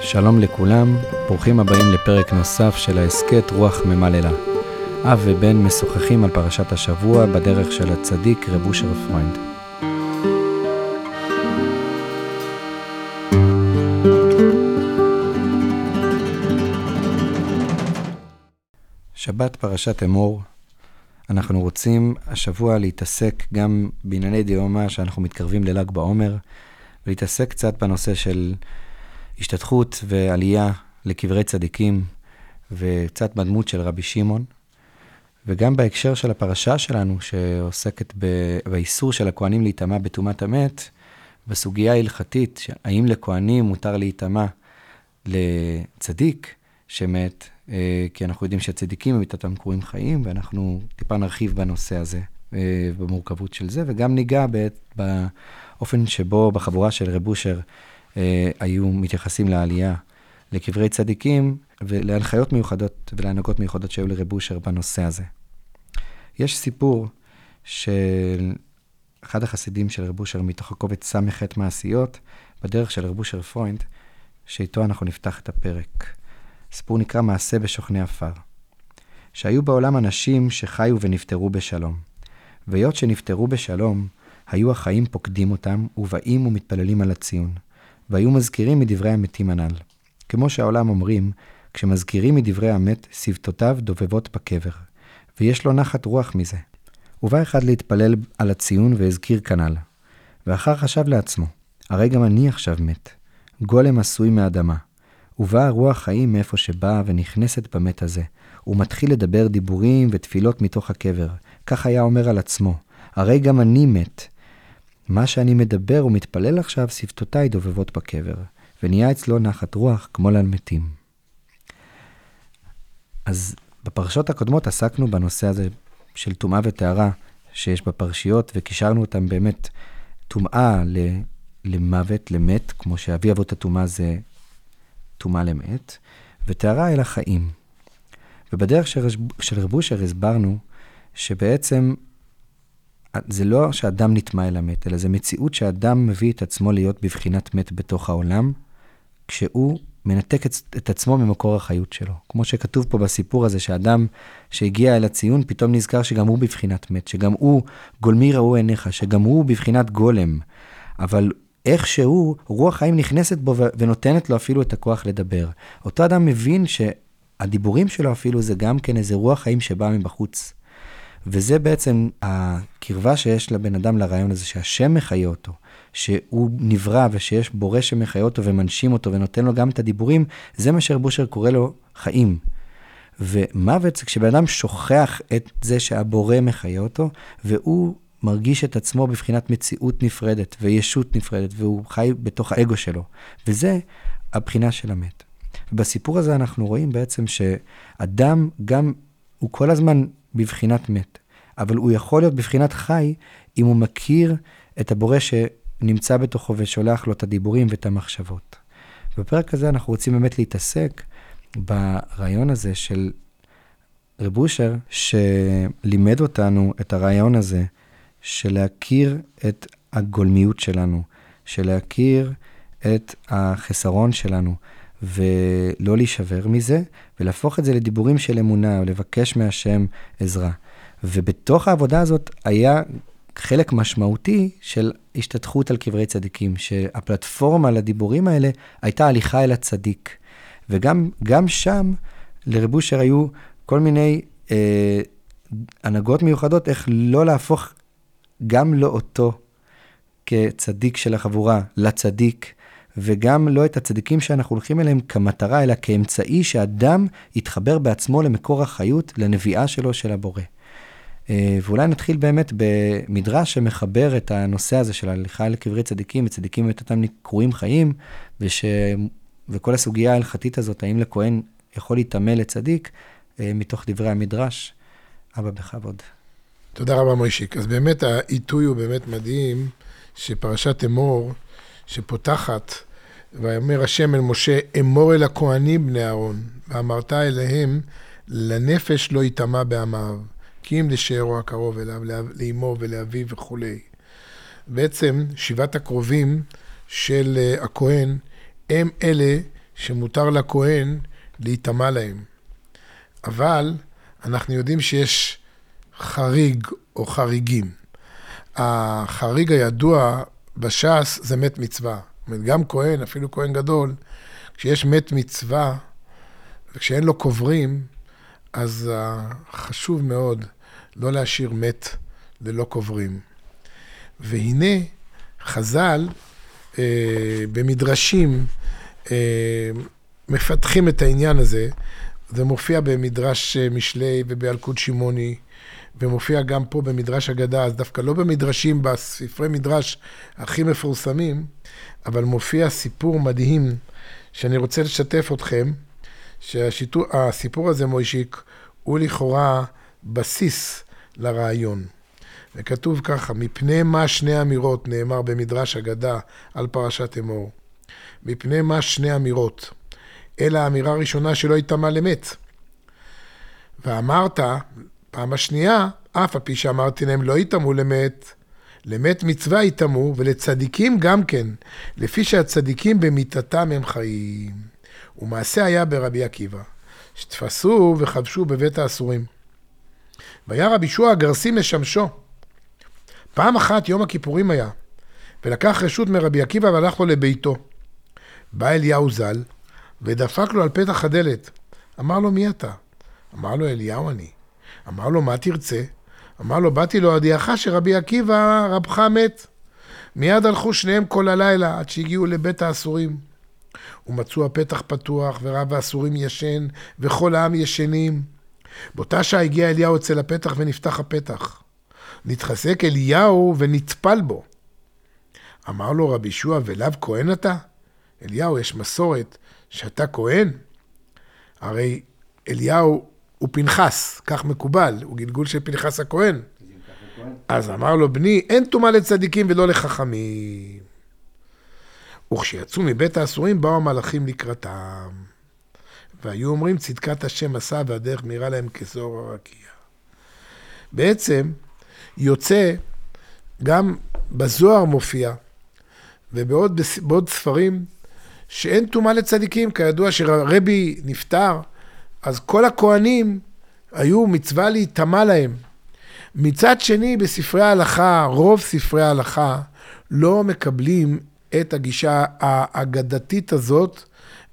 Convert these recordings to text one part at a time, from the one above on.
שלום לכולם, ברוכים הבאים לפרק נוסף של ההסכת רוח ממללה. אב ובן משוחחים על פרשת השבוע בדרך של הצדיק רב אושר. שבת פרשת אמור. אנחנו רוצים השבוע להתעסק גם בענייני דיומא שאנחנו מתקרבים לל"ג בעומר, ולהתעסק קצת בנושא של השתתחות ועלייה לקברי צדיקים, וקצת בדמות של רבי שמעון, וגם בהקשר של הפרשה שלנו, שעוסקת באיסור של הכוהנים להיטמע בטומאת המת, בסוגיה ההלכתית, האם לכוהנים מותר להיטמע לצדיק שמת, אה, כי אנחנו יודעים שהצדיקים במיתתם קרויים חיים, ואנחנו טיפה נרחיב בנושא הזה, במורכבות של זה, וגם ניגע באופן שבו בחבורה של רב אושר אה, היו מתייחסים לעלייה לקברי צדיקים ולהנחיות מיוחדות ולהנהגות מיוחדות שהיו לרב אושר בנושא הזה. יש סיפור של אחד החסידים של רב אושר מתוך הקובץ ס"ח מעשיות, בדרך של רב אושר פרוינד, שאיתו אנחנו נפתח את הפרק. סיפור נקרא מעשה בשוכני עפר. שהיו בעולם אנשים שחיו ונפטרו בשלום. והיות שנפטרו בשלום, היו החיים פוקדים אותם, ובאים ומתפללים על הציון. והיו מזכירים מדברי המתים הנ"ל. כמו שהעולם אומרים, כשמזכירים מדברי המת, שפתותיו דובבות בקבר, ויש לו נחת רוח מזה. ובא אחד להתפלל על הציון והזכיר כנ"ל. ואחר חשב לעצמו, הרי גם אני עכשיו מת. גולם עשוי מאדמה. ובאה רוח חיים מאיפה שבאה ונכנסת במת הזה. הוא מתחיל לדבר דיבורים ותפילות מתוך הקבר. כך היה אומר על עצמו, הרי גם אני מת. מה שאני מדבר ומתפלל עכשיו, שפתותיי דובבות בקבר, ונהיה אצלו נחת רוח כמו למתים. אז בפרשות הקודמות עסקנו בנושא הזה של טומאה וטהרה שיש בפרשיות, וקישרנו אותם באמת טומאה למוות, למת, כמו שאבי אבות הטומאה זה טומאה למת, וטהרה אל החיים. ובדרך של רב אושר הסברנו שבעצם זה לא שאדם נטמע אל המת, אלא זה מציאות שאדם מביא את עצמו להיות בבחינת מת בתוך העולם, כשהוא מנתק את, את עצמו ממקור החיות שלו. כמו שכתוב פה בסיפור הזה, שאדם שהגיע אל הציון, פתאום נזכר שגם הוא בבחינת מת, שגם הוא, גולמי ראו עיניך, שגם הוא בבחינת גולם. אבל איכשהו רוח חיים נכנסת בו ונותנת לו אפילו את הכוח לדבר. אותו אדם מבין שהדיבורים שלו אפילו זה גם כן איזה רוח חיים שבאה מבחוץ. וזה בעצם הקרבה שיש לבן אדם לרעיון הזה, שהשם מחיה אותו, שהוא נברא ושיש בורא שמחיה אותו ומנשים אותו ונותן לו גם את הדיבורים, זה מה שרבושר קורא לו חיים. ומוות זה כשבן אדם שוכח את זה שהבורא מחיה אותו, והוא מרגיש את עצמו בבחינת מציאות נפרדת וישות נפרדת, והוא חי בתוך האגו שלו. וזה הבחינה של המת. בסיפור הזה אנחנו רואים בעצם שאדם גם, הוא כל הזמן בבחינת מת, אבל הוא יכול להיות בבחינת חי אם הוא מכיר את הבורא שנמצא בתוכו ושולח לו את הדיבורים ואת המחשבות. בפרק הזה אנחנו רוצים באמת להתעסק ברעיון הזה של רב אושר, שלימד אותנו את הרעיון הזה של להכיר את הגולמיות שלנו, של להכיר את החסרון שלנו, ולא להישבר מזה, ולהפוך את זה לדיבורים של אמונה, לבקש מהשם עזרה. ובתוך העבודה הזאת היה חלק משמעותי של השתתחות על קברי צדיקים, שהפלטפורמה לדיבורים האלה הייתה הליכה אל הצדיק. וגם שם לרב אושר היו כל מיני אה, הנהגות מיוחדות איך לא להפוך גם לא אותו כצדיק של החבורה לצדיק, וגם לא את הצדיקים שאנחנו הולכים אליהם כמטרה, אלא כאמצעי שאדם יתחבר בעצמו למקור החיות, לנביאה שלו של הבורא. אה, ואולי נתחיל באמת במדרש שמחבר את הנושא הזה של הליכה לקברי צדיקים, וצדיקים את אותם קרויים חיים, וש... וכל הסוגיה ההלכתית הזאת, האם לכהן יכול להיטמא לצדיק, אה, מתוך דברי המדרש. אבא בכבוד. תודה רבה, מוישיק. אז באמת העיתוי הוא באמת מדהים, שפרשת אמור, שפותחת, ויאמר השם אל משה, אמור אל הכהנים בני אהרון, ואמרת אליהם, לנפש לא יטמע בעמיו, כי אם לשארו הקרוב אליו, לאמו ולאביו וכולי. בעצם, שבעת הקרובים של אה, הכהן, הם אלה שמותר לכהן להיטמע להם. אבל אנחנו יודעים שיש חריג או חריגים. החריג הידוע בש"ס זה מת מצווה. זאת אומרת, גם כהן, אפילו כהן גדול, כשיש מת מצווה, וכשאין לו קוברים, אז חשוב מאוד לא להשאיר מת ללא קוברים. והנה, חז"ל אה, במדרשים אה, מפתחים את העניין הזה. זה מופיע במדרש אה, משלי ובאלקוט שמעוני, ומופיע גם פה במדרש אגדה, אז דווקא לא במדרשים, בספרי מדרש הכי מפורסמים, אבל מופיע סיפור מדהים שאני רוצה לשתף אתכם, שהסיפור הזה, מוישיק, הוא לכאורה בסיס לרעיון. וכתוב ככה, מפני מה שני אמירות נאמר במדרש אגדה על פרשת אמור. מפני מה שני אמירות. אלא האמירה הראשונה שלא יטמע למת. ואמרת, פעם השנייה, אף על פי שאמרתי להם לא יטמעו למת, למת מצווה יטמעו, ולצדיקים גם כן, לפי שהצדיקים במיתתם הם חיים. ומעשה היה ברבי עקיבא, שתפסו וכבשו בבית האסורים. והיה רבי שועה הגרסי משמשו. פעם אחת יום הכיפורים היה, ולקח רשות מרבי עקיבא והלך לו לביתו. בא אליהו ז"ל, ודפק לו על פתח הדלת. אמר לו, מי אתה? אמר לו, אליהו אני. אמר לו, מה תרצה? אמר לו, באתי להודיעך שרבי עקיבא, רבך מת. מיד הלכו שניהם כל הלילה, עד שהגיעו לבית האסורים. ומצאו הפתח פתוח, ורב האסורים ישן, וכל העם ישנים. באותה שעה הגיע אליהו אצל הפתח ונפתח הפתח. נתחזק אליהו ונטפל בו. אמר לו רבי שועה, ולאו כהן אתה? אליהו, יש מסורת שאתה כהן? הרי אליהו הוא פנחס, כך מקובל, הוא גלגול של פנחס הכהן. אז אמר לו, בני, אין טומאה לצדיקים ולא לחכמים. וכשיצאו מבית האסורים, באו המלאכים לקראתם. והיו אומרים, צדקת השם עשה והדרך מהירה להם כזוהר הרקיע. בעצם, יוצא, גם בזוהר מופיע, ובעוד ספרים, שאין טומאה לצדיקים. כידוע שרבי נפטר, אז כל הכוהנים היו מצווה להיטמע להם. מצד שני, בספרי ההלכה, רוב ספרי ההלכה, לא מקבלים את הגישה האגדתית הזאת,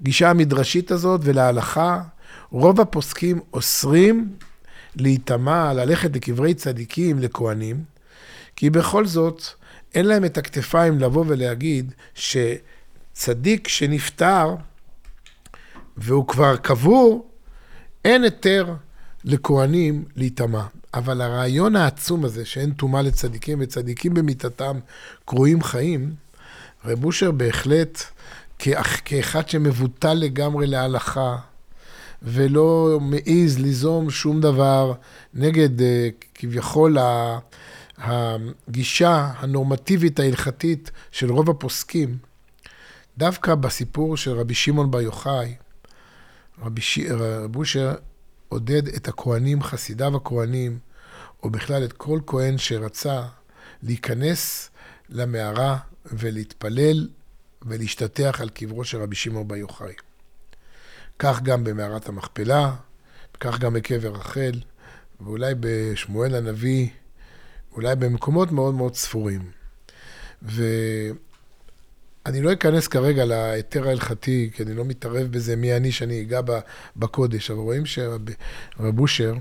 גישה המדרשית הזאת, ולהלכה, רוב הפוסקים אוסרים להיטמע, ללכת לקברי צדיקים, לכהנים, כי בכל זאת, אין להם את הכתפיים לבוא ולהגיד שצדיק שנפטר והוא כבר קבור, אין היתר לכהנים להיטמע. אבל הרעיון העצום הזה, שאין טומאה לצדיקים, וצדיקים במיתתם קרויים חיים, רב אושר בהחלט, כאחד שמבוטל לגמרי להלכה, ולא מעז ליזום שום דבר נגד אה, כביכול הגישה הנורמטיבית ההלכתית של רוב הפוסקים, דווקא בסיפור של רבי שמעון בר יוחאי, רבי ש... אושר עודד את הכהנים, חסידיו הכהנים, או בכלל את כל כהן שרצה להיכנס למערה ולהתפלל ולהשתטח על קברו של רבי שמעון בר יוחאי. כך גם במערת המכפלה, כך גם בקבר רחל, ואולי בשמואל הנביא, אולי במקומות מאוד מאוד ספורים. ואני לא אכנס כרגע להיתר ההלכתי, כי אני לא מתערב בזה מי אני שאני אגע בקודש, אבל רואים שרב אושר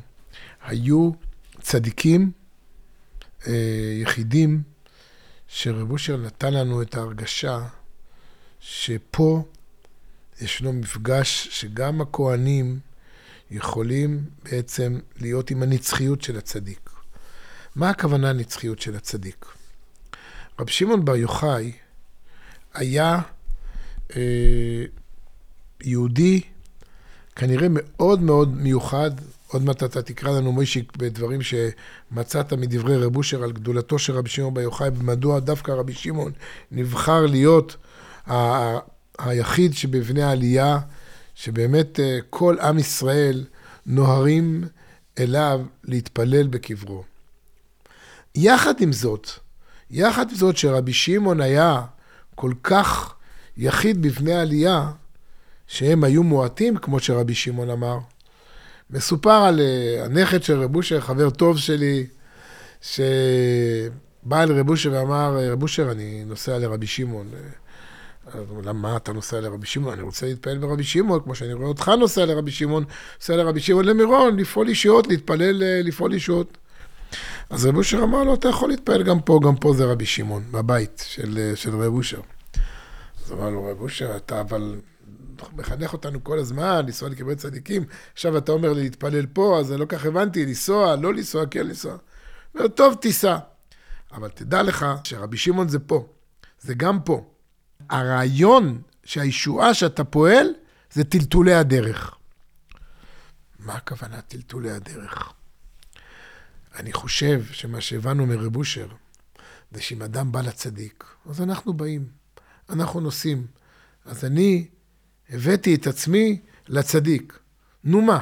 היו צדיקים, אה, יחידים, שרב אושר נתן לנו את ההרגשה שפה ישנו מפגש שגם הכוהנים יכולים בעצם להיות עם הנצחיות של הצדיק. מה הכוונה הנצחיות של הצדיק? רב שמעון בר יוחאי היה אה, יהודי כנראה מאוד מאוד מיוחד. עוד מעט אתה תקרא לנו מוישיק בדברים שמצאת מדברי רב אושר על גדולתו של רבי שמעון בר יוחאי, ומדוע דווקא רבי שמעון נבחר להיות היחיד שבבני העלייה, שבאמת אה, כל עם ישראל נוהרים אליו להתפלל בקברו. יחד עם זאת, יחד עם זאת שרבי שמעון היה כל כך יחיד בפני עלייה, שהם היו מועטים, כמו שרבי שמעון אמר. מסופר על uh, הנכד של רב אושר, חבר טוב שלי, שבא אל רב אושר ואמר, רב אושר, אני נוסע לרבי שמעון. למה אתה נוסע לרבי שמעון? אני רוצה להתפלל ברבי שמעון, כמו שאני רואה אותך נוסע לרבי שמעון, נוסע לרבי שמעון למירון, לפעול אישיות, להתפלל, אה, לפעול אישיות. אז רב אושר אמר לו, אתה יכול להתפלל גם פה, גם פה זה רבי שמעון, בבית של, של רב אושר. אז אמר לו, רב אושר, אתה אבל מחנך אותנו כל הזמן, לנסוע לקברי צדיקים, עכשיו אתה אומר לי להתפלל פה, אז אני לא כך הבנתי, לנסוע, לא לנסוע, כן לנסוע. אומר, טוב, תיסע. אבל תדע לך שרבי שמעון זה פה, זה גם פה. הרעיון שהישועה שאתה פועל זה טלטולי הדרך. מה הכוונה טלטולי הדרך? אני חושב שמה שהבנו מרב אושר, זה שאם אדם בא לצדיק, אז אנחנו באים, אנחנו נוסעים. אז אני הבאתי את עצמי לצדיק. נו מה?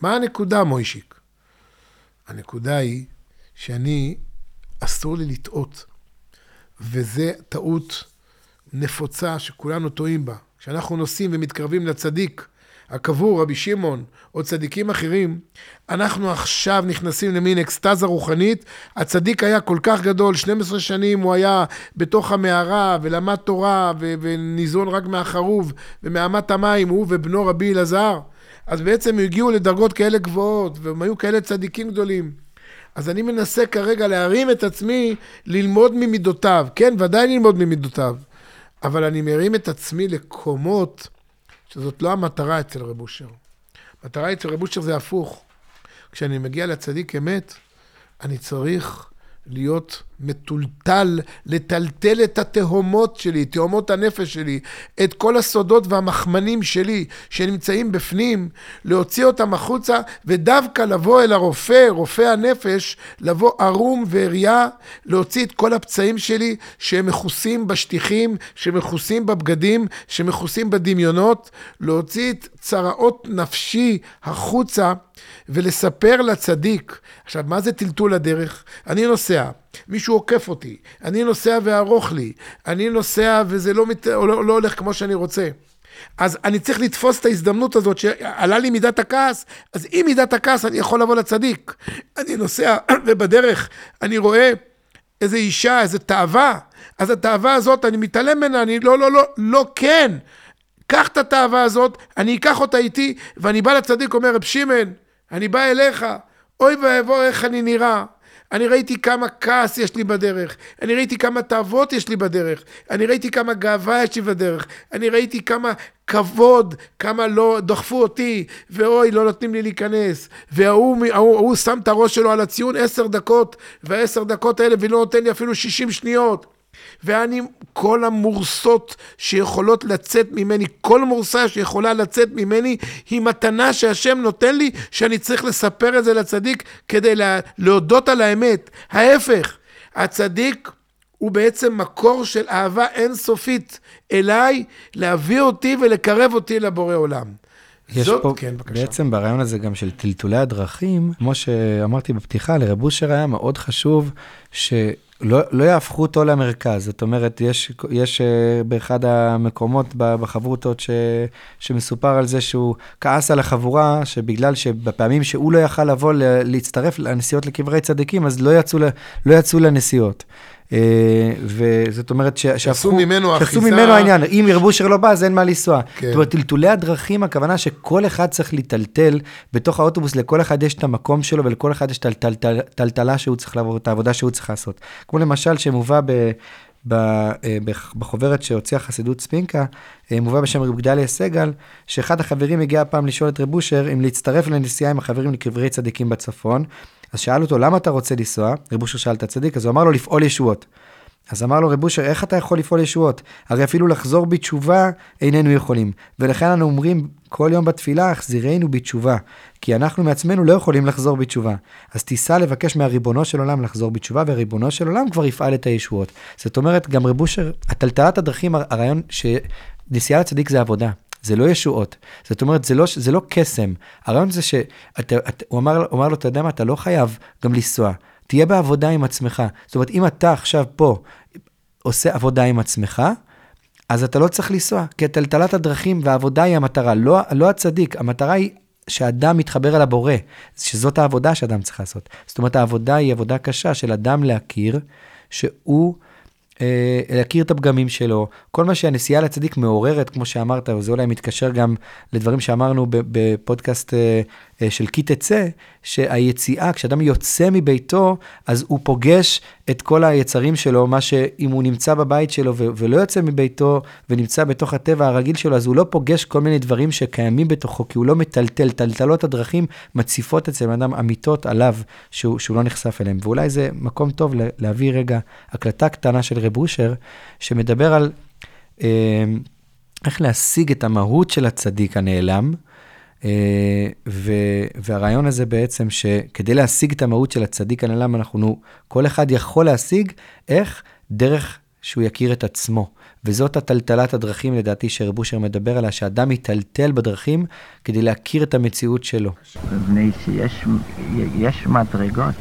מה הנקודה, מוישיק? הנקודה היא שאני, אסור לי לטעות. וזה טעות נפוצה שכולנו טועים בה. כשאנחנו נוסעים ומתקרבים לצדיק הקבור, רבי שמעון, או צדיקים אחרים, אנחנו עכשיו נכנסים למין אקסטזה רוחנית. הצדיק היה כל כך גדול, 12 שנים הוא היה בתוך המערה ולמד תורה ו- וניזון רק מהחרוב ומאמת המים, הוא ובנו רבי אלעזר. אז בעצם הגיעו לדרגות כאלה גבוהות, והם היו כאלה צדיקים גדולים. אז אני מנסה כרגע להרים את עצמי ללמוד ממידותיו. כן, ודאי ללמוד ממידותיו. אבל אני מרים את עצמי לקומות שזאת לא המטרה אצל רב אושר. המטרה אצל רב אושר זה הפוך. כשאני מגיע לצדיק אמת, אני צריך להיות מטולטל, לטלטל את התהומות שלי, תהומות הנפש שלי, את כל הסודות והמחמנים שלי שנמצאים בפנים, להוציא אותם החוצה, ודווקא לבוא אל הרופא, רופא הנפש, לבוא ערום ועריה, להוציא את כל הפצעים שלי שהם מכוסים בשטיחים, שמכוסים בבגדים, שמכוסים בדמיונות, להוציא את צרעות נפשי החוצה. ולספר לצדיק. עכשיו, מה זה טלטול הדרך? אני נוסע, מישהו עוקף אותי, אני נוסע וארוך לי, אני נוסע וזה לא, מת... לא, לא הולך כמו שאני רוצה. אז אני צריך לתפוס את ההזדמנות הזאת שעלה לי מידת הכעס, אז עם מידת הכעס אני יכול לבוא לצדיק. אני נוסע ובדרך אני רואה איזה אישה, איזה תאווה, אז התאווה הזאת, אני מתעלם ממנה, אני לא, לא, לא, לא, כן. קח את התאווה הזאת, אני אקח אותה איתי, ואני בא לצדיק, אומר, רב שמעון, אני בא אליך, אוי ואבוא איך אני נראה. אני ראיתי כמה כעס יש לי בדרך, אני ראיתי כמה תאוות יש לי בדרך, אני ראיתי כמה גאווה יש לי בדרך, אני ראיתי כמה כבוד, כמה לא דחפו אותי, ואוי, לא נותנים לי להיכנס, וההוא ההוא, ההוא שם את הראש שלו על הציון עשר דקות, והעשר דקות האלה, ולא נותן לי אפילו שישים שניות. ואני, כל המורסות שיכולות לצאת ממני, כל מורסה שיכולה לצאת ממני, היא מתנה שהשם נותן לי, שאני צריך לספר את זה לצדיק כדי לה, להודות על האמת. ההפך, הצדיק הוא בעצם מקור של אהבה אינסופית אליי, להביא אותי ולקרב אותי לבורא עולם. יש זאת, פה, כן, בבקשה. בעצם ברעיון הזה גם של טלטולי הדרכים, כמו שאמרתי בפתיחה, לרב אושר היה מאוד חשוב ש... לא, לא יהפכו אותו למרכז. זאת אומרת, יש, יש uh, באחד המקומות בחברותות ש, שמסופר על זה שהוא כעס על החבורה, שבגלל שבפעמים שהוא לא יכל לבוא להצטרף לנסיעות לקברי צדיקים, אז לא יצאו, לא יצאו לנסיעות. אה, וזאת אומרת שהפכו... ממנו אחיזה. שעשו ממנו העניין. אם ירבושר לא בא, אז אין מה לנסוע. כן. זאת אומרת, טלטולי הדרכים, הכוונה שכל אחד צריך להיטלטל בתוך האוטובוס, לכל אחד יש את המקום שלו ולכל אחד יש את הטלטלה שהוא צריך לעבור, את העבודה שהוא צריך לעשות. כמו למשל, שמובא ב... אה, בחוברת שהוציאה חסידות ספינקה, אה, מובא בשם רב גדליה סגל, שאחד החברים הגיע פעם לשאול את רב אושר אם להצטרף לנסיעה עם החברים לקברי צדיקים בצפון, אז שאל אותו, למה אתה רוצה לנסוע? רב אושר שאל את הצדיק, אז הוא אמר לו, לפעול ישועות. אז אמר לו רב אושר, איך אתה יכול לפעול ישועות? הרי אפילו לחזור בתשובה איננו יכולים. ולכן אנו אומרים כל יום בתפילה, החזירנו בתשובה. כי אנחנו מעצמנו לא יכולים לחזור בתשובה. אז תיסע לבקש מהריבונו של עולם לחזור בתשובה, והריבונו של עולם כבר יפעל את הישועות. זאת אומרת, גם רב אושר, הטלטלת הדרכים, הרעיון שנסיעה לצדיק זה עבודה. זה לא ישועות. זאת אומרת, זה לא, זה לא קסם. הרעיון זה שהוא אמר, אמר לו, אתה יודע מה, אתה לא חייב גם לנסוע. תהיה בעבודה עם עצמך. זאת אומרת, אם אתה עכשיו פה, עושה עבודה עם עצמך, אז אתה לא צריך לנסוע, כי טלטלת הדרכים והעבודה היא המטרה, לא, לא הצדיק, המטרה היא שאדם מתחבר אל הבורא, שזאת העבודה שאדם צריך לעשות. זאת אומרת, העבודה היא עבודה קשה של אדם להכיר שהוא... אה, להכיר את הפגמים שלו, כל מה שהנסיעה לצדיק מעוררת, כמו שאמרת, וזה אולי מתקשר גם לדברים שאמרנו בפודקאסט אה, של כי תצא, שהיציאה, כשאדם יוצא מביתו, אז הוא פוגש את כל היצרים שלו, מה שאם הוא נמצא בבית שלו ולא יוצא מביתו ונמצא בתוך הטבע הרגיל שלו, אז הוא לא פוגש כל מיני דברים שקיימים בתוכו, כי הוא לא מטלטל, טלטלות הדרכים מציפות אצל אדם אמיתות עליו שהוא, שהוא לא נחשף אליהם. ואולי זה מקום טוב להביא רגע הקלטה קטנה של רב אושר, שמדבר על אה, איך להשיג את המהות של הצדיק הנעלם. אה, ו, והרעיון הזה בעצם שכדי להשיג את המהות של הצדיק הנעלם, אנחנו, כל אחד יכול להשיג, איך? דרך שהוא יכיר את עצמו. וזאת הטלטלת הדרכים, לדעתי, שרב אושר מדבר עליה, שאדם יטלטל בדרכים כדי להכיר את המציאות שלו. מפני שיש מדרגות.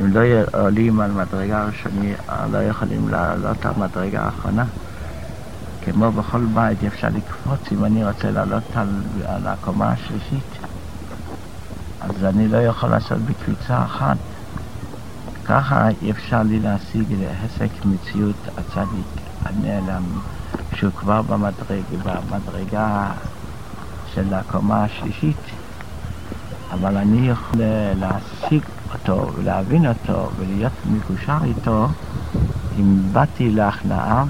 אם לא עולים על מדרגה ראשונית, לא יכולים לעלות על מדרגה האחרונה. כמו בכל בית אפשר לקפוץ אם אני רוצה לעלות על, על הקומה השלישית. אז אני לא יכול לעשות בקפיצה אחת. ככה אפשר לי להשיג לעסק מציאות הצדיק הנעלם, שהוא כבר במדרג, במדרגה של הקומה השלישית, אבל אני יכול להשיג אותו ולהבין אותו ולהיות מקושר איתו אם באתי להכנעה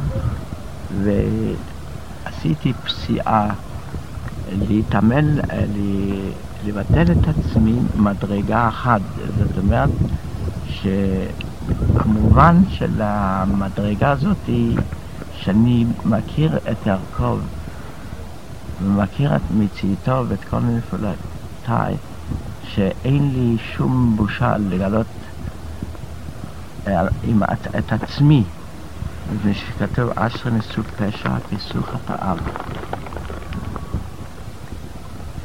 ועשיתי פסיעה, להתאמן, לבטל את עצמי מדרגה אחת. זאת אומרת שהמובן של המדרגה הזאת היא שאני מכיר את יעקב ומכיר את מציאותו ואת כל נפולותיי, שאין לי שום בושה לגלות אה, את עצמי. מפני שכתוב אשר נשאו פשע כיסו חטאיו.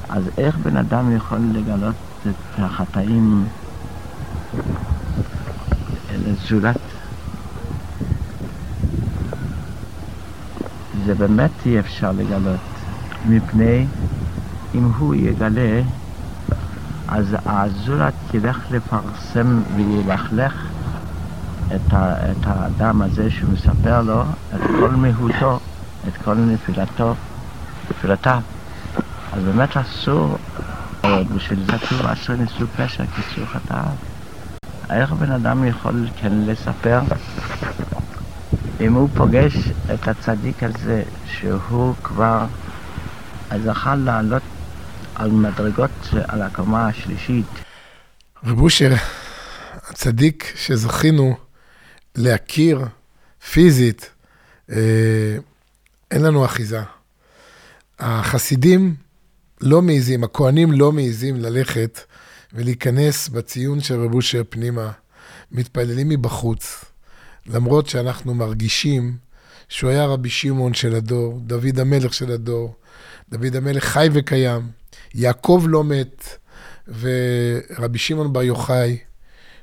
אז איך בן אדם יכול לגלות את החטאים לזולת? זה באמת אי אפשר לגלות, מפני אם הוא יגלה, אז הזולת ילך לפרסם וילכלך את, ה, את האדם הזה שמספר לו את כל מהותו, את כל נפילתו, נפילתיו. אז באמת אסור, בשביל זה כתוב אסור ניסו פשע כיסור חטאיו. איך בן אדם יכול כן לספר אם הוא פוגש את הצדיק הזה שהוא כבר זכה לעלות על מדרגות על הקומה השלישית. רב אושר, הצדיק שזכינו להכיר פיזית, אה, אין לנו אחיזה. החסידים לא מעיזים, הכוהנים לא מעיזים ללכת ולהיכנס בציון של רב אושר פנימה, מתפללים מבחוץ, למרות שאנחנו מרגישים שהוא היה רבי שמעון של הדור, דוד המלך של הדור, דוד המלך חי וקיים, יעקב לא מת, ורבי שמעון בר יוחאי,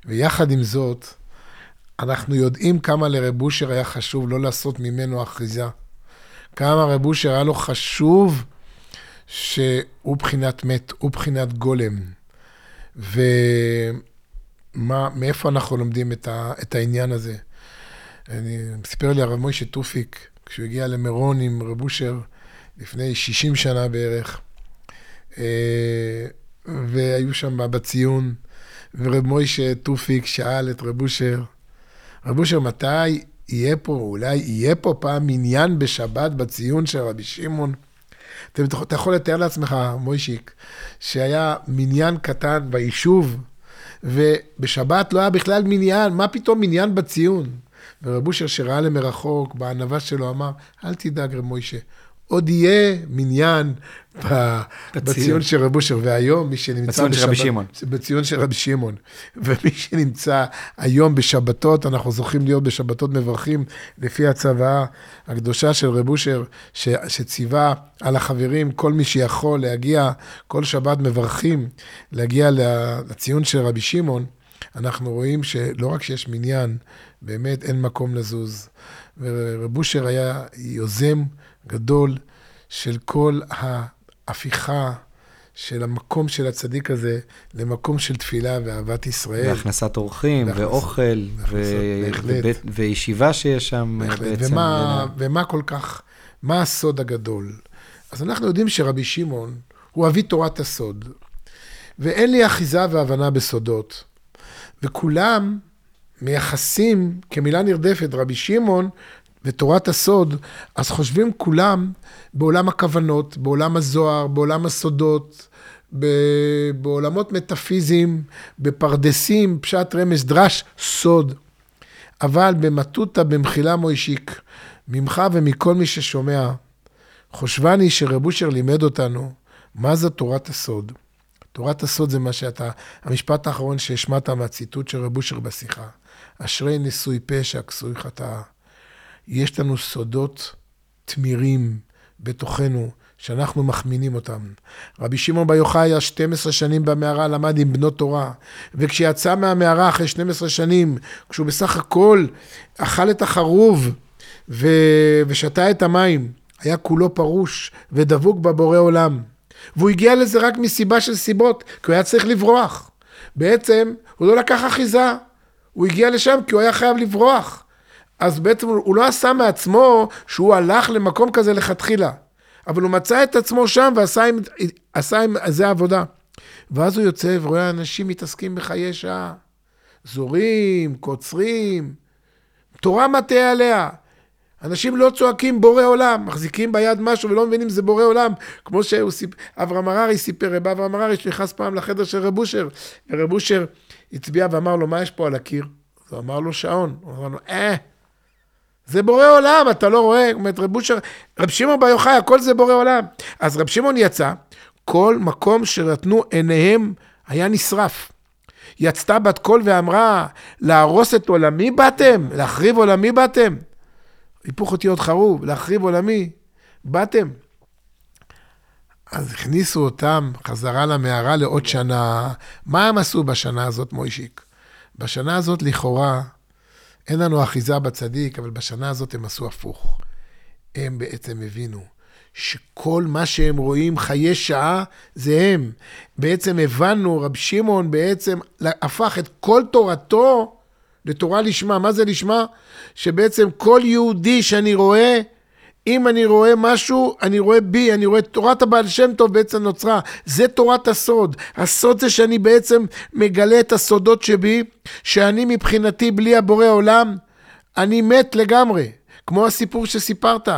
ויחד עם זאת, אנחנו יודעים כמה לרב אושר היה חשוב לא לעשות ממנו אחיזה. כמה רב אושר היה לו חשוב שהוא בחינת מת, הוא בחינת גולם. ומאיפה אנחנו לומדים את, ה, את העניין הזה? אני, סיפר לי הרב מוישה טופיק, כשהוא הגיע למירון עם רב אושר לפני 60 שנה בערך, אה, והיו שם בציון, ורב מוישה טופיק שאל את רב אושר, רב אושר, מתי יהיה פה, אולי יהיה פה פעם מניין בשבת בציון של רבי שמעון? אתה יכול לתאר לעצמך, מוישיק, שהיה מניין קטן ביישוב, ובשבת לא היה בכלל מניין, מה פתאום מניין בציון? ורב אושר שראה למרחוק, בענווה שלו, אמר, אל תדאג, רב מוישה, עוד יהיה מניין בציון של רב אושר, והיום מי שנמצא בציון של רבי שמעון. בציון של רבי שמעון. ומי שנמצא היום בשבתות, אנחנו זוכים להיות בשבתות מברכים, לפי הצוואה הקדושה של רב אושר, שציווה על החברים, כל מי שיכול להגיע, כל שבת מברכים, להגיע לציון של רבי שמעון. אנחנו רואים שלא רק שיש מניין, באמת אין מקום לזוז. ורב אושר היה יוזם גדול של כל ההפיכה של המקום של הצדיק הזה למקום של תפילה ואהבת ישראל. והכנסת אורחים, והכנס... ואוכל, ו... ובית... וישיבה שיש שם בהחלט. בעצם. ומה, ומה כל כך, מה הסוד הגדול? אז אנחנו יודעים שרבי שמעון הוא אבי תורת הסוד, ואין לי אחיזה והבנה בסודות. וכולם מייחסים כמילה נרדפת רבי שמעון ותורת הסוד, אז חושבים כולם בעולם הכוונות, בעולם הזוהר, בעולם הסודות, בעולמות מטאפיזיים, בפרדסים, פשט רמז דרש, סוד. אבל במטותא במחילה מוישיק, ממך ומכל מי ששומע, חושבני שרב אושר לימד אותנו מה זה תורת הסוד. תורת הסוד זה מה שאתה, המשפט האחרון שהשמעת מהציטוט של רב אושר בשיחה. אשרי נשוי פשע, כסוי חטאה. יש לנו סודות תמירים בתוכנו, שאנחנו מחמינים אותם. רבי שמעון בר יוחאי היה 12 שנים במערה, למד עם בנות תורה, וכשיצא מהמערה אחרי 12 שנים, כשהוא בסך הכל אכל את החרוב ו... ושתה את המים, היה כולו פרוש ודבוק בבורא עולם. והוא הגיע לזה רק מסיבה של סיבות, כי הוא היה צריך לברוח. בעצם, הוא לא לקח אחיזה, הוא הגיע לשם כי הוא היה חייב לברוח. אז בעצם הוא לא עשה מעצמו שהוא הלך למקום כזה לכתחילה. אבל הוא מצא את עצמו שם ועשה עם, עשה עם זה עבודה. ואז הוא יוצא ורואה אנשים מתעסקים בחיי שעה. זורים, קוצרים, תורה מטה עליה. אנשים לא צועקים בורא עולם, מחזיקים ביד משהו ולא מבינים שזה בורא עולם, כמו שאברהם הררי סיפר, רב אברהם הררי שנכנס פעם לחדר של רב אושר, ורב אושר הצביע ואמר לו, מה יש פה על הקיר? הוא אמר לו, שעון. הוא אמר לו, אה, זה בורא עולם, אתה לא רואה? אומרת רב אושר, רב שמעון בר יוחאי, הכל זה בורא עולם. אז רב שמעון יצא, כל מקום שנתנו עיניהם היה נשרף. יצתה בת קול ואמרה, להרוס את עולמי באתם? להחריב עולמי באתם? היפוך אותיות חרוב, להחריב עולמי, באתם. אז הכניסו אותם חזרה למערה לעוד שנה. מה הם עשו בשנה הזאת, מוישיק? בשנה הזאת, לכאורה, אין לנו אחיזה בצדיק, אבל בשנה הזאת הם עשו הפוך. הם בעצם הבינו שכל מה שהם רואים חיי שעה זה הם. בעצם הבנו, רב שמעון בעצם הפך את כל תורתו לתורה לשמה. מה זה לשמה? שבעצם כל יהודי שאני רואה, אם אני רואה משהו, אני רואה בי, אני רואה תורת הבעל שם טוב בעצם נוצרה. זה תורת הסוד. הסוד זה שאני בעצם מגלה את הסודות שבי, שאני מבחינתי בלי הבורא עולם, אני מת לגמרי. כמו הסיפור שסיפרת.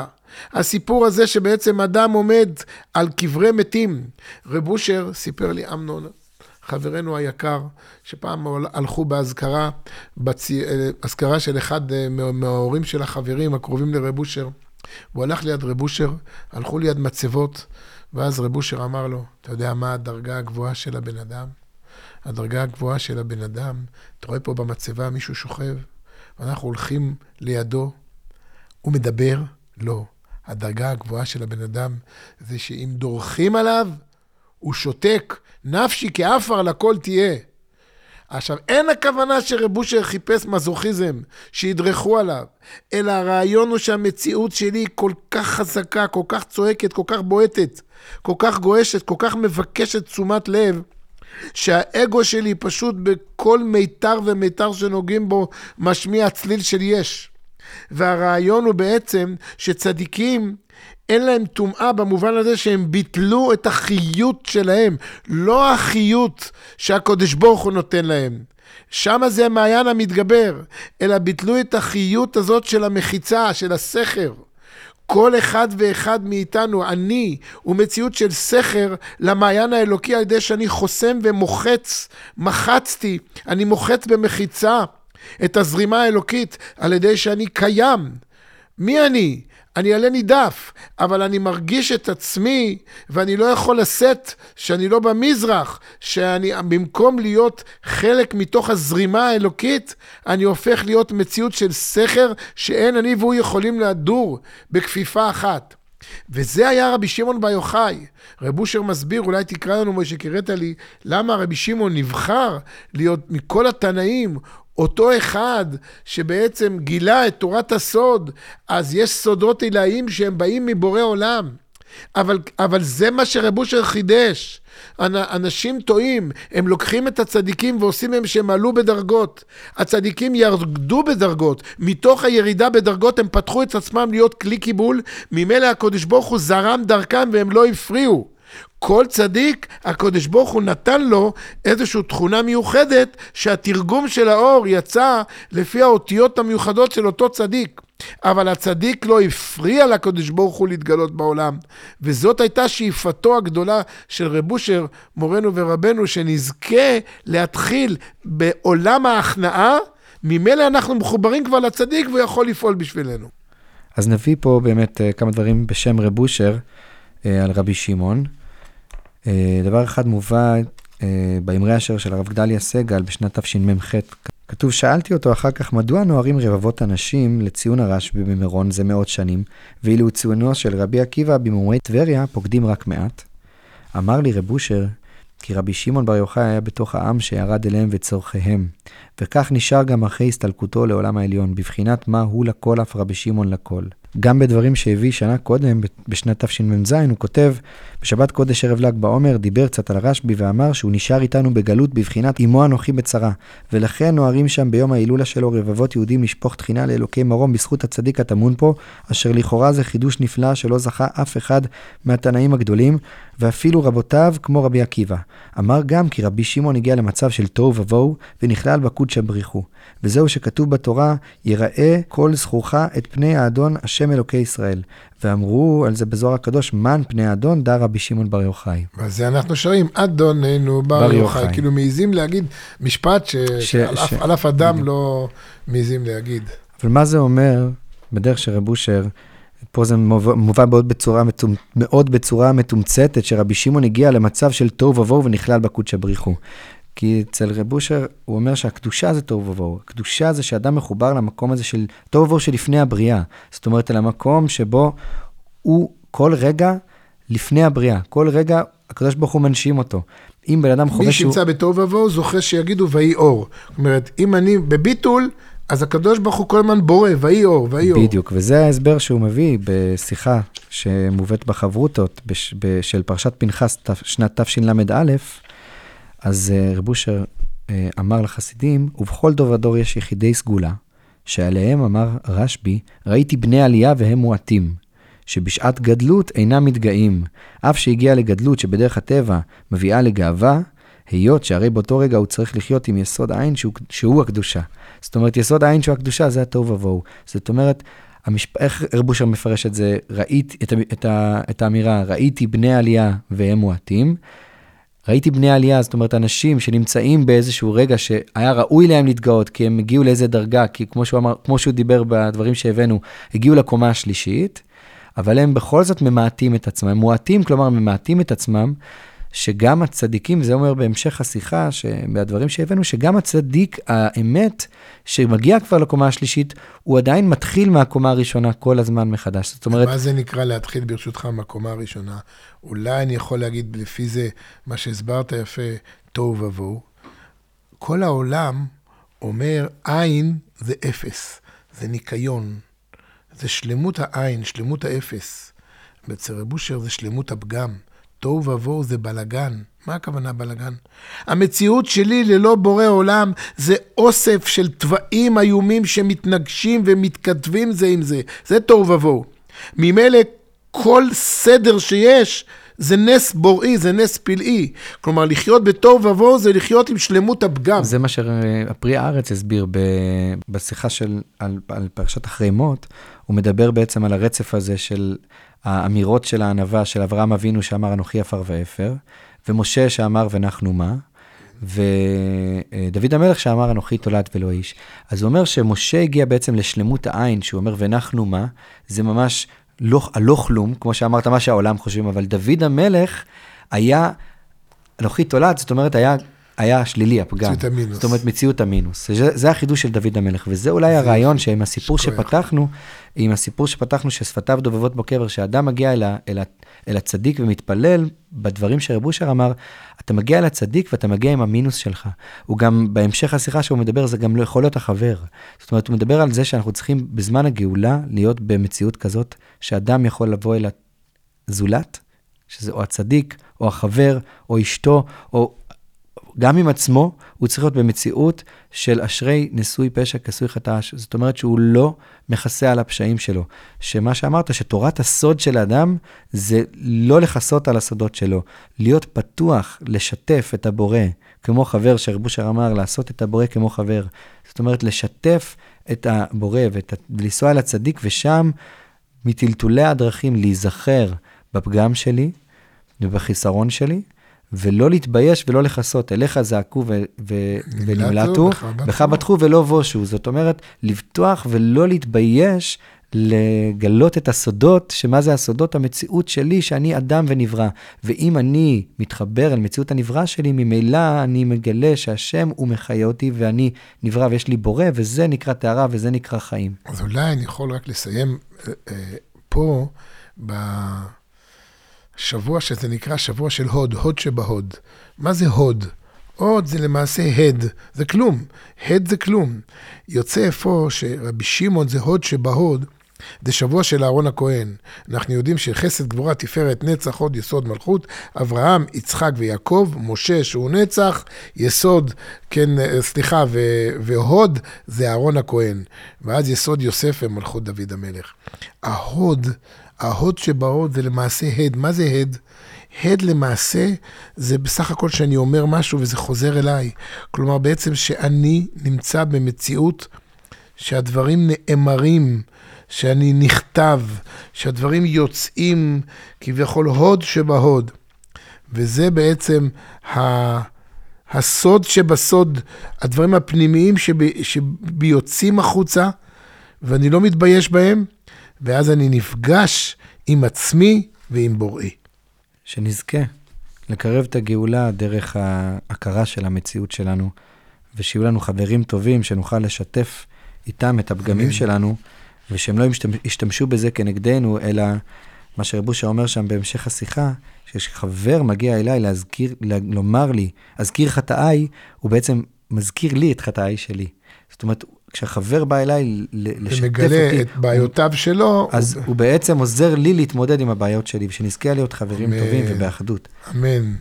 הסיפור הזה שבעצם אדם עומד על קברי מתים. רב אושר סיפר לי אמנון, חברנו היקר, שפעם הלכו באזכרה, אזכרה של אחד אה, מההורים של החברים הקרובים לרב אושר. הוא הלך ליד רב אושר, הלכו ליד מצבות, ואז רב אושר אמר לו, אתה יודע מה הדרגה הגבוהה של הבן אדם? הדרגה הגבוהה של הבן אדם, אתה רואה פה במצבה מישהו שוכב, ואנחנו הולכים לידו, הוא מדבר? לא. הדרגה הגבוהה של הבן אדם זה שאם דורכים עליו, הוא שותק, נפשי כעפר לכל תהיה. עכשיו, אין הכוונה שרב אושר חיפש מזוכיזם, שידרכו עליו, אלא הרעיון הוא שהמציאות שלי כל כך חזקה, כל כך צועקת, כל כך בועטת, כל כך גועשת, כל כך מבקשת תשומת לב, שהאגו שלי פשוט בכל מיתר ומיתר שנוגעים בו משמיע צליל של יש. והרעיון הוא בעצם שצדיקים אין להם טומאה במובן הזה שהם ביטלו את החיות שלהם, לא החיות שהקודש ברוך הוא נותן להם. שם זה המעיין המתגבר, אלא ביטלו את החיות הזאת של המחיצה, של הסכר. כל אחד ואחד מאיתנו, אני, הוא מציאות של סכר למעיין האלוקי על ידי שאני חוסם ומוחץ, מחצתי, אני מוחץ במחיצה את הזרימה האלוקית על ידי שאני קיים. מי אני? אני עלה נידף, אבל אני מרגיש את עצמי, ואני לא יכול לשאת שאני לא במזרח, שאני במקום להיות חלק מתוך הזרימה האלוקית, אני הופך להיות מציאות של סכר שאין אני והוא יכולים לדור בכפיפה אחת. וזה היה רבי שמעון בר יוחאי. רב אושר מסביר, אולי תקרא לנו, משה, קראת לי, למה רבי שמעון נבחר להיות מכל התנאים, אותו אחד שבעצם גילה את תורת הסוד, אז יש סודות עילאיים שהם באים מבורא עולם. אבל, אבל זה מה שרב אושר חידש. אנשים טועים, הם לוקחים את הצדיקים ועושים מהם שהם עלו בדרגות. הצדיקים ירדו בדרגות, מתוך הירידה בדרגות הם פתחו את עצמם להיות כלי קיבול, ממילא הקדוש ברוך הוא זרם דרכם והם לא הפריעו. כל צדיק, הקדוש ברוך הוא נתן לו איזושהי תכונה מיוחדת שהתרגום של האור יצא לפי האותיות המיוחדות של אותו צדיק. אבל הצדיק לא הפריע לקדוש ברוך הוא להתגלות בעולם. וזאת הייתה שאיפתו הגדולה של רב אושר, מורנו ורבנו, שנזכה להתחיל בעולם ההכנעה, ממילא אנחנו מחוברים כבר לצדיק והוא יכול לפעול בשבילנו. אז נביא פה באמת אה, כמה דברים בשם רב אושר על רבי שמעון. אה, דבר אחד מובא באמרי אשר של הרב גדליה סגל בשנת תשמ"ח, כתוב, שאלתי אותו אחר כך, מדוע נוהרים רבבות אנשים לציון הרשב"י במירון זה מאות שנים, ואילו ציונו של רבי עקיבא במומי טבריה פוקדים רק מעט? אמר לי רב אושר, כי רבי שמעון בר יוחאי היה בתוך העם שירד אליהם וצורכיהם, וכך נשאר גם אחרי הסתלקותו לעולם העליון, בבחינת מה הוא לכל אף רבי שמעון לכל. גם בדברים שהביא שנה קודם, בשנת תשמ"ז, הוא כותב, בשבת קודש ערב ל"ג בעומר, דיבר קצת על הרשב"י ואמר שהוא נשאר איתנו בגלות בבחינת אמו אנוכי בצרה, ולכן נוהרים שם ביום ההילולה שלו רבבות יהודים לשפוך תחינה לאלוקי מרום בזכות הצדיק הטמון פה, אשר לכאורה זה חידוש נפלא שלא זכה אף אחד מהתנאים הגדולים, ואפילו רבותיו כמו רבי עקיבא. אמר גם כי רבי שמעון הגיע למצב של תוהו ובוהו, ונכלל בקודשא בריחו. וזהו שכתוב בתורה, יראה כל זכורך את פני האדון השם אלוקי ישראל. ואמרו על זה בזוהר הקדוש, מן פני האדון דה רבי שמעון בר יוחאי. ועל זה אנחנו שרים, אדוננו בר, בר יוחאי. יוחאי. כאילו מעיזים להגיד משפט ש... ש... שעל ש... אף, אדם לא מעיזים להגיד. אבל מה זה אומר, בדרך של רב אושר, פה זה מובא מאוד בצורה. מאוד בצורה מתומצתת, שרבי שמעון הגיע למצב של תוהו ובוהו ונכלל בקודשא בריחו. כי אצל רב אושר, הוא אומר שהקדושה זה תוהו ובוהו. הקדושה זה שאדם מחובר למקום הזה של תוהו ובוהו שלפני הבריאה. זאת אומרת, למקום שבו הוא כל רגע לפני הבריאה. כל רגע הקדוש ברוך הוא מנשים אותו. אם בן אדם חובש... מי שימצא בתוהו ובוהו זוכה שיגידו ויהי אור. זאת אומרת, אם אני בביטול, אז הקדוש ברוך הוא כל הזמן בורא, ויהי אור, ויהי אור. בדיוק, וזה ההסבר שהוא מביא בשיחה שמובאת בחברותות של פרשת פנחס שנת תשל"א, אז אה, רב אושר אה, אמר לחסידים, ובכל דור ודור יש יחידי סגולה, שעליהם אמר רשב"י, ראיתי בני עלייה והם מועטים, שבשעת גדלות אינם מתגאים, אף שהגיע לגדלות שבדרך הטבע מביאה לגאווה, היות שהרי באותו רגע הוא צריך לחיות עם יסוד עין שהוא, שהוא הקדושה. זאת אומרת, יסוד העין שהוא הקדושה זה התוהו ובוהו. זאת אומרת, המשפ... איך רב אושר מפרש את זה? ראיתי, את, את, את האמירה, ראיתי בני עלייה והם מועטים. ראיתי בני עלייה, זאת אומרת, אנשים שנמצאים באיזשהו רגע שהיה ראוי להם להתגאות, כי הם הגיעו לאיזה דרגה, כי כמו שהוא אמר, כמו שהוא דיבר בדברים שהבאנו, הגיעו לקומה השלישית, אבל הם בכל זאת ממעטים את עצמם, הם מועטים, כלומר, ממעטים את עצמם, שגם הצדיקים, זה אומר בהמשך השיחה, מהדברים שהבאנו, שגם הצדיק האמת, שמגיע כבר לקומה השלישית, הוא עדיין מתחיל מהקומה הראשונה כל הזמן מחדש. זאת אומרת... מה זה נקרא להתחיל ברשותך מהקומה הראשונה? אולי אני יכול להגיד לפי זה, מה שהסברת יפה, תוהו ובוהו. כל העולם אומר, עין זה אפס, זה ניקיון, זה שלמות העין, שלמות האפס. אצל רב זה שלמות הפגם. תוהו ובוהו זה בלגן. מה הכוונה בלגן? המציאות שלי ללא בורא עולם זה אוסף של תוואים איומים שמתנגשים ומתכתבים זה עם זה. זה תוהו ובוהו. ממילא כל סדר שיש זה נס בוראי, זה נס פלאי. כלומר, לחיות בתוהו ובוהו זה לחיות עם שלמות הפגם. זה מה שהפרי הארץ הסביר ב... בשיחה של, על, על פרשת אחרי מות. הוא מדבר בעצם על הרצף הזה של האמירות של הענווה של אברהם אבינו שאמר אנוכי עפר ואפר, ומשה שאמר ונחנו מה, ודוד המלך שאמר אנוכי תולד ולא איש. אז הוא אומר שמשה הגיע בעצם לשלמות העין, שהוא אומר ונחנו מה, זה ממש לא, הלא כלום, כמו שאמרת, מה שהעולם חושבים, אבל דוד המלך היה אנוכי תולד, זאת אומרת, היה היה שלילי, הפגם. מציאות המינוס. זאת אומרת, מציאות המינוס. זה, זה החידוש של דוד המלך, וזה אולי הרעיון שעם הסיפור שכוח. שפתחנו, עם הסיפור שפתחנו, ששפתיו דובבות בקבר, שאדם מגיע אל, ה, אל, ה, אל הצדיק ומתפלל, בדברים שרב אושר אמר, אתה מגיע אל הצדיק ואתה מגיע עם המינוס שלך. הוא גם, בהמשך השיחה שהוא מדבר, זה גם לא יכול להיות החבר. זאת אומרת, הוא מדבר על זה שאנחנו צריכים בזמן הגאולה להיות במציאות כזאת, שאדם יכול לבוא אל הזולת, שזה או הצדיק, או החבר, או אשתו, או גם עם עצמו, הוא צריך להיות במציאות של אשרי נשוי פשע כסוי חטא. זאת אומרת שהוא לא מכסה על הפשעים שלו. שמה שאמרת, שתורת הסוד של האדם זה לא לכסות על הסודות שלו. להיות פתוח, לשתף את הבורא, כמו חבר, שרב אושר אמר, לעשות את הבורא כמו חבר. זאת אומרת, לשתף את הבורא ולנסוע אל הצדיק, ושם, מטלטולי הדרכים, להיזכר בפגם שלי ובחיסרון שלי, ולא להתבייש ולא לכסות. אליך זעקו ו- ו- ונמלטו, בך בטחו ולא בושו. זאת אומרת, לבטוח ולא להתבייש, לגלות את הסודות, שמה זה הסודות? המציאות שלי, שאני אדם ונברא. ואם אני מתחבר אל מציאות הנברא שלי, ממילא אני מגלה שהשם הוא מחיה אותי ואני נברא ויש לי בורא, וזה נקרא טהרה וזה נקרא חיים. אז אולי אני יכול רק לסיים אה, אה, פה, בשבוע שזה נקרא שבוע של הוד, הוד שבהוד. מה זה הוד? הוד זה למעשה הד, זה כלום. הד זה כלום. יוצא אפוא שרבי שמעון זה הוד שבהוד, זה שבוע של אהרון הכהן. אנחנו יודעים שחסד, גבורה, תפארת, נצח, הוד, יסוד, מלכות, אברהם, יצחק ויעקב, משה שהוא נצח, יסוד, כן, אה, סליחה, ו- והוד זה אהרון הכהן. ואז יסוד יוסף ומלכות דוד המלך. ההוד, ההוד שבהוד זה למעשה הד. מה זה הד? הד למעשה זה בסך הכל שאני אומר משהו וזה חוזר אליי. כלומר, בעצם שאני נמצא במציאות שהדברים נאמרים, שאני נכתב, שהדברים יוצאים כביכול הוד שבהוד. וזה בעצם ה... הסוד שבסוד, הדברים הפנימיים שב... החוצה, ואני לא מתבייש בהם, ואז אני נפגש עם עצמי ועם בוראי. שנזכה לקרב את הגאולה דרך ההכרה של המציאות שלנו, ושיהיו לנו חברים טובים, שנוכל לשתף איתם את הפגמים אמן. שלנו, ושהם לא ישתמש- ישתמשו בזה כנגדנו, אלא מה שרבושה אומר שם בהמשך השיחה, שכשחבר מגיע אליי להזכיר, לומר לי, אזכיר חטאיי, הוא בעצם מזכיר לי את חטאיי שלי. זאת אומרת, כשהחבר בא אליי לשתף אותי, ומגלה את הוא- בעיותיו שלו, אז הוא... הוא בעצם עוזר לי להתמודד עם הבעיות שלי, ושנזכה להיות חברים אמן. טובים ובאחדות. אמן.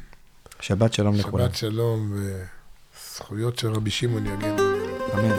שבת שלום לכולם. שבת שלום וזכויות של רבי שמעון יגן. אמן.